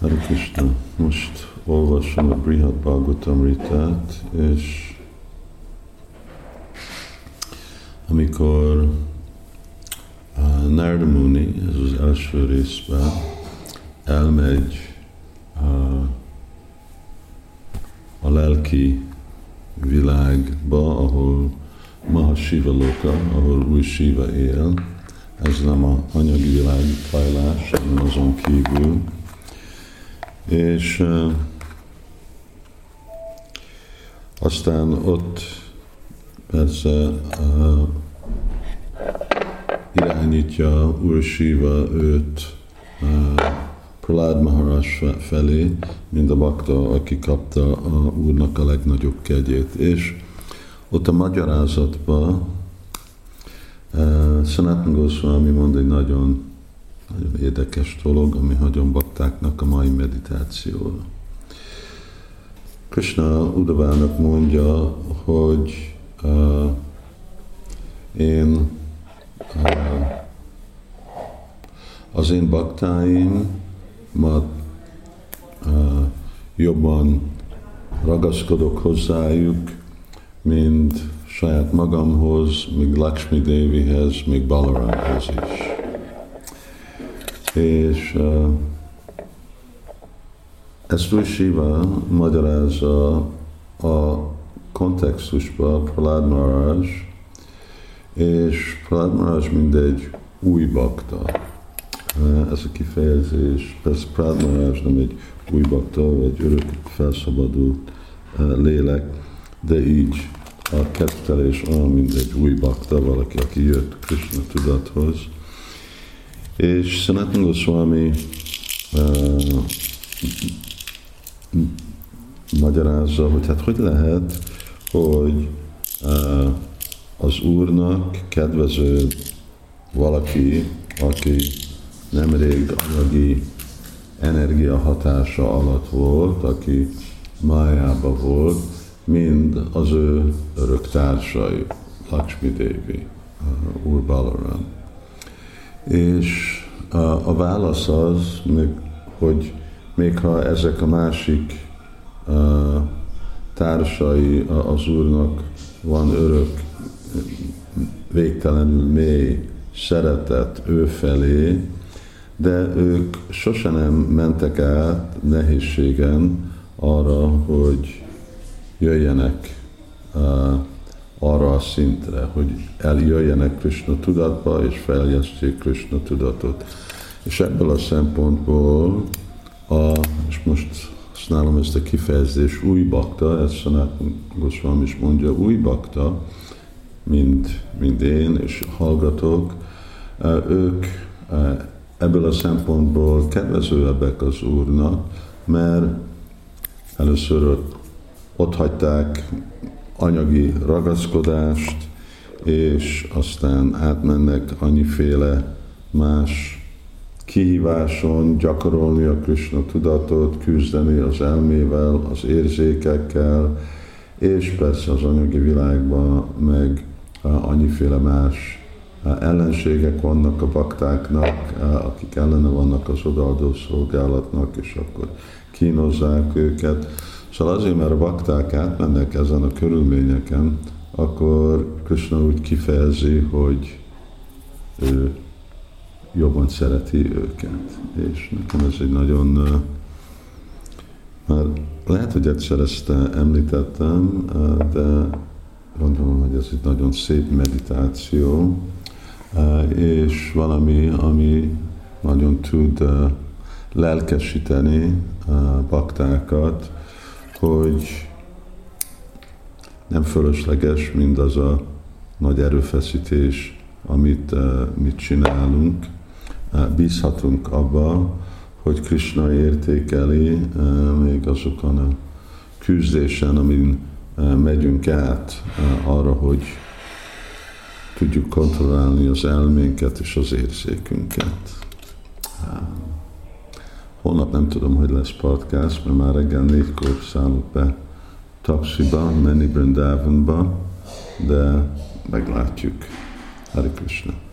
Hare Krishna, most olvasom a Brihad Bhagavatamritát, és amikor uh, Narada ez az első részben, elmegy uh, a lelki világba, ahol Mahashiva Loka, ahol új Shiva él, ez nem a anyagi világ fajlás, hanem azon kívül, és uh, aztán ott persze uh, irányítja Úr Shiva őt uh, Pralád Maharaj felé, mint a bakta, aki kapta a úrnak a legnagyobb kegyét. És ott a magyarázatban uh, Sanatan Goswami mond egy nagyon nagyon érdekes dolog, ami hagyom baktáknak a mai meditációra. Krishna Udavának mondja, hogy uh, én uh, az én baktáim ma uh, jobban ragaszkodok hozzájuk, mint saját magamhoz, még Lakshmi Devihez, még Balaramhoz is és ezt úgy Shiva magyarázza a kontextusba Prahlad Maharaj, és Prahlad Maharaj mindegy új bakta. Ez a kifejezés, persze Prahlad Maharaj nem egy új bakta, vagy örök felszabadult lélek, de így a kettelés olyan, mint egy új bakta, valaki, aki jött Krishna tudathoz, és Sanatan Goswami uh, magyarázza, hogy hát hogy lehet, hogy az Úrnak kedvező valaki, aki nemrég anyagi energia hatása alatt volt, aki májába volt, mind az ő örök társai, Lakshmi Devi, Úr Balaram. És a, a válasz az, hogy még ha ezek a másik a, társai az Úrnak van örök, végtelenül mély szeretet ő felé, de ők sose nem mentek át nehézségen arra, hogy jöjjenek arra a szintre, hogy eljöjjenek Krishna tudatba, és feljesztjék Krishna tudatot. És ebből a szempontból, a, és most használom ezt a kifejezést, új bakta, ezt Sanatan Goswami is mondja, új bakta, mint, mint én, és hallgatók, ők ebből a szempontból kedvezőbbek az Úrnak, mert először ott hagyták anyagi ragaszkodást, és aztán átmennek annyiféle más kihíváson, gyakorolni a Krishna tudatot, küzdeni az elmével, az érzékekkel, és persze az anyagi világban meg annyiféle más ellenségek vannak a baktáknak, akik ellene vannak az odaadó szolgálatnak, és akkor kínozzák őket. Szóval azért, mert a bakták átmennek ezen a körülményeken, akkor Krishna úgy kifejezi, hogy ő jobban szereti őket. És nekem ez egy nagyon, már lehet, hogy egyszer ezt említettem, de gondolom, hogy ez egy nagyon szép meditáció, és valami, ami nagyon tud lelkesíteni baktákat, hogy nem fölösleges mindaz a nagy erőfeszítés, amit uh, mit csinálunk. Uh, bízhatunk abba, hogy Krishna értékeli uh, még azokon a küzdésen, amin megyünk át arra, hogy tudjuk kontrollálni az elménket és az érzékünket. Holnap nem tudom, hogy lesz podcast, mert már reggel négykor szállok be taxiba, menni Brindavanba, de meglátjuk. Hare Krishna.